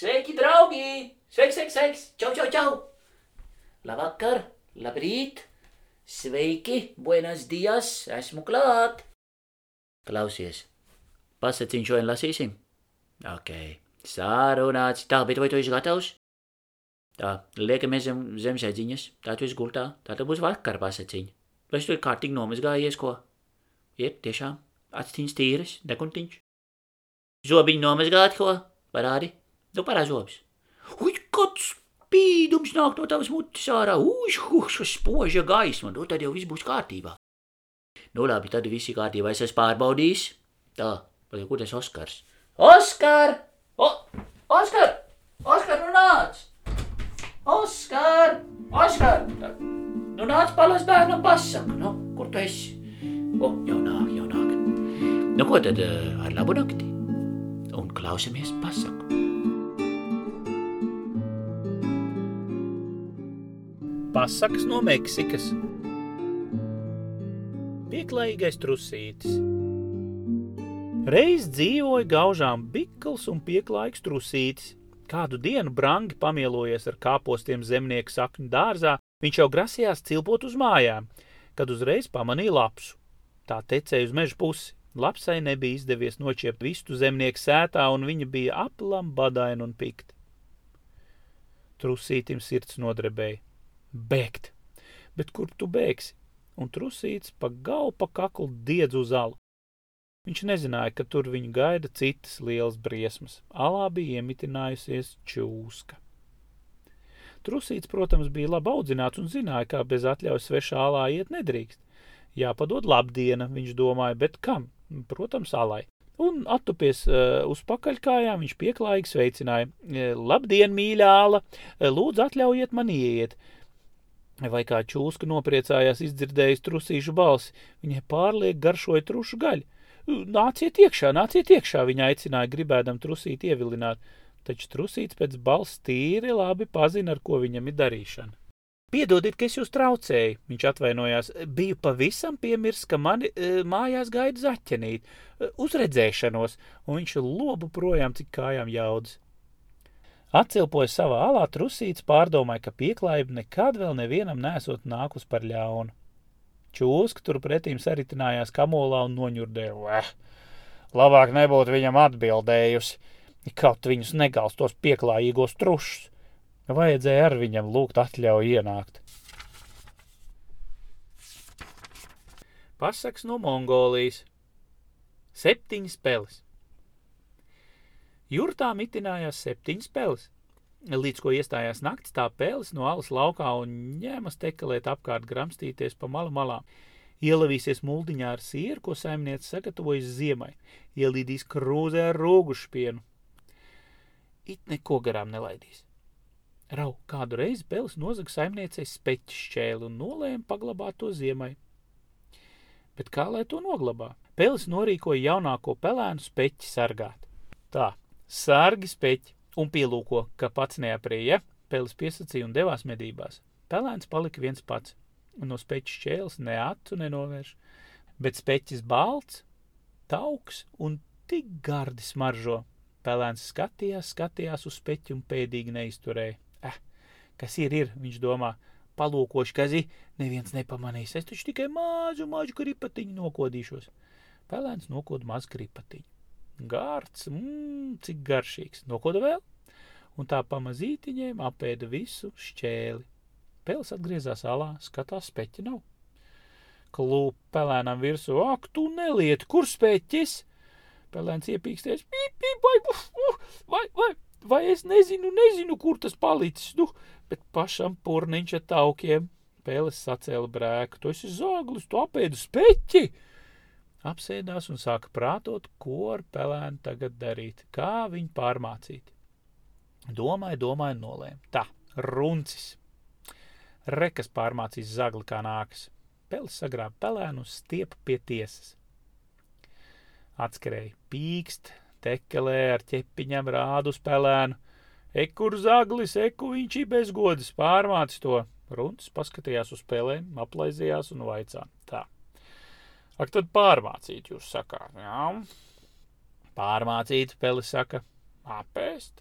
Sveiki, draugi! Sveiks, sveiks, sveiks! Čau, čau, čau! Labvakar, labrīt! Sveiki, buenas dias! Esmu klāt! Klausies, pasaciņš šodien lasīsim? Ok, sārunāts. Tā, bet vai tu esi gatavs? Tā, liekamies zem, zem sēdziņas, tā tu esi gultā, tā tad būs vakar pasaciņa. Vai tu ir kārtīgi nomazgājies, ko? Ir, tiešām, aciņas tīras, dekuntiņš. Zobiņu nomazgāt, ko? Parādi, nu parādi zobus. Uj, kāds spīdums nāk no tavas mutes ārā, uj, huš, spoža gaisma, nu tad jau viss būs kārtībā. Nu labi, tad viss ir kārtībā, es esmu pārbaudījis. Tā, vai kur tas Oskars? Oskar! O, Oskar! Oskar, nu nāc! Oskar! Oskar! Nu nāc palas bērnam pasaku, nu, kur tu esi? O, jau nāk, jau nāk. Nu ko tad eh, ar labu nakti? Un klausamies pasaku. Pasakas no Meksikas. Pieklājīgais trusītis. Reiz dzīvoja gaužām bikls un pieklājīgs trusītis. Kādu dienu brangi pamielojies ar kāpostiem zemnieku sakņu dārzā, viņš jau grasījās cilpot uz mājām, kad uzreiz pamanīja lapsu. Tā tecēja uz meža pusi. Lapsai nebija izdevies noķiept vistu zemnieku sētā, un viņa bija aplam, badaina un pikta. Trusītim sirds nodrebēja. Bēgt! Bet kur tu bēgsi? Un trusīts pa galvu pa kaklu diedz uz alu. Viņš nezināja, ka tur viņu gaida citas lielas briesmas. Alā bija iemitinājusies čūska. Trusīts, protams, bija labi audzināts un zināja, kā bez atļaujas svešā alā iet nedrīkst. Jāpadod labdiena, viņš domāja, bet kam? Protams, alai. Un attupies uh, uz pakaļkājām, viņš pieklājīgi sveicināja. Labdien, mīļā ala! Lūdzu, atļaujiet man ieiet! Vai kā čūska nopriecājās izdzirdējis trusīšu balsi, viņai pārliek garšoja trušu gaļu. Nāciet iekšā, nāciet iekšā, viņa aicināja, gribēdam trusīt ievilināt, taču trusīts pēc balss tīri labi pazina, ar ko viņam ir darīšana. Piedodiet, ka es jūs traucēju, viņš atvainojās. Biju pavisam piemirst, ka mani e, mājās gaida zaķenīt, e, uzredzēšanos, un viņš lobu projām, cik kājām jaudas. Atcilpoja savā alā trusīts, pārdomāja, ka pieklājība nekad vēl nevienam nesot nākus par ļaunu. Čūska turpretīm saritinājās kamolā un noņurdēja. Veh, labāk nebūtu viņam atbildējusi, kaut viņus negalstos pieklājīgos trušus. Vajadzēja ar viņam lūgt atļauju ienākt. Pasaks no Mongolijas. Septiņas peles. Jurtā mitinājās septiņas peles. Līdz ko iestājās naktis, tā pēles no alas laukā un ņēma stekalēt apkārt gramstīties pa malu malām. Ielavīsies muldiņā ar sieru, ko saimniece sagatavojas ziemai, ielīdīs krūzē ar rūgušpienu. It neko garām nelaidīs. Rau kādu reizi pēles nozaga saimniecei speķi šķēli un nolēma paglabāt to ziemai. Bet kā lai to noglabā? Pēles norīkoja jaunāko pelēnu speķi sargāt. Tā, sargi speķi un pielūko, ka pats neaprīja, pelis piesacīja un devās medībās. Pelēns palika viens pats, un no speķa šķēles ne acu nenovērš, bet speķis balts, tauks un tik gardi smaržo. Pelēns skatījās, skatījās uz speķi un pēdīgi neizturēja. Eh, kas ir, ir, viņš domā, palūkoši, kazi, neviens nepamanīs, es taču tikai mazu, mazu kripatiņu nokodīšos. Pelēns nokod mazu kripatiņu. Gārds, mmm, cik garšīgs. Nokoda vēl? Un tā pamazītiņiem apēda visu šķēli. Pēls atgriezās alā, skatās speķi nav. Klūp pelēnam virsū, ak, tu nelieti, kur speķis? Pelēns iepīksties, pīp, pīp, vai, uf, uf, vai, vai, vai es nezinu, nezinu, kur tas palicis, nu, bet pašam purniņš ar taukiem. Pēles sacēla brēku, tu esi zāglis, tu apēdi speķi! Apsēdās un sāka prātot, ko ar pelēnu tagad darīt, kā viņu pārmācīt. Domāju, domāju, nolēma. Tā, runcis. Rekas pārmācīs zagli kā nākas. Pelis sagrāba pelēnu un stiepa pie tiesas. Atskrēja pīkst, tekelē ar ķepiņam rādu uz pelēnu. Ekur zaglis, eku viņš ir bezgodis, pārmācis to. Runcis paskatījās uz pelēm, aplaizījās un vaicā. Tā. Ak, tad pārmācīt, jūs sakāt, jā? Pārmācīt, Peli saka, apēst.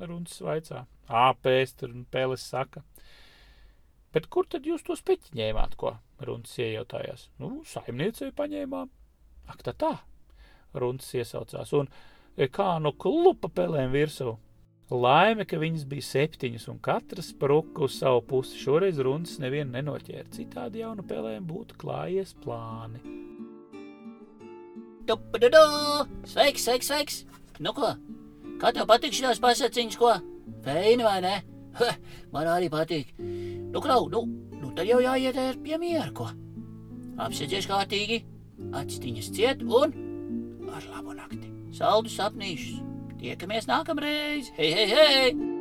Runas vaicā. Āpēst, tur Pēles saka. Bet kur tad jūs to speķi ņēmāt, ko? Runas iejautājās. Nu, saimniecei paņēmām. Ak, tā tā. Runas iesaucās. Un kā nu klupa pelēm virsū. Laime, ka viņas bija septiņas, un katrs spruka uz savu pusi. Šoreiz runas nevienu nenoķēra. Citādi jaunu pelēm būtu klājies plāni. Sveiks, sveiks, sveiks! Nu ko? Kā tev patīk šīs pasaciņas, ko? Feini vai ne? Ha, man arī patīk. Nu, klau, nu, nu tad jau jāiet ar pie miera, ko? Apsēdzies kārtīgi, aciņas ciet un ar labu nakti. Saldus sapnīšus! Tiekamies nākamreiz! Hei, hei, hei!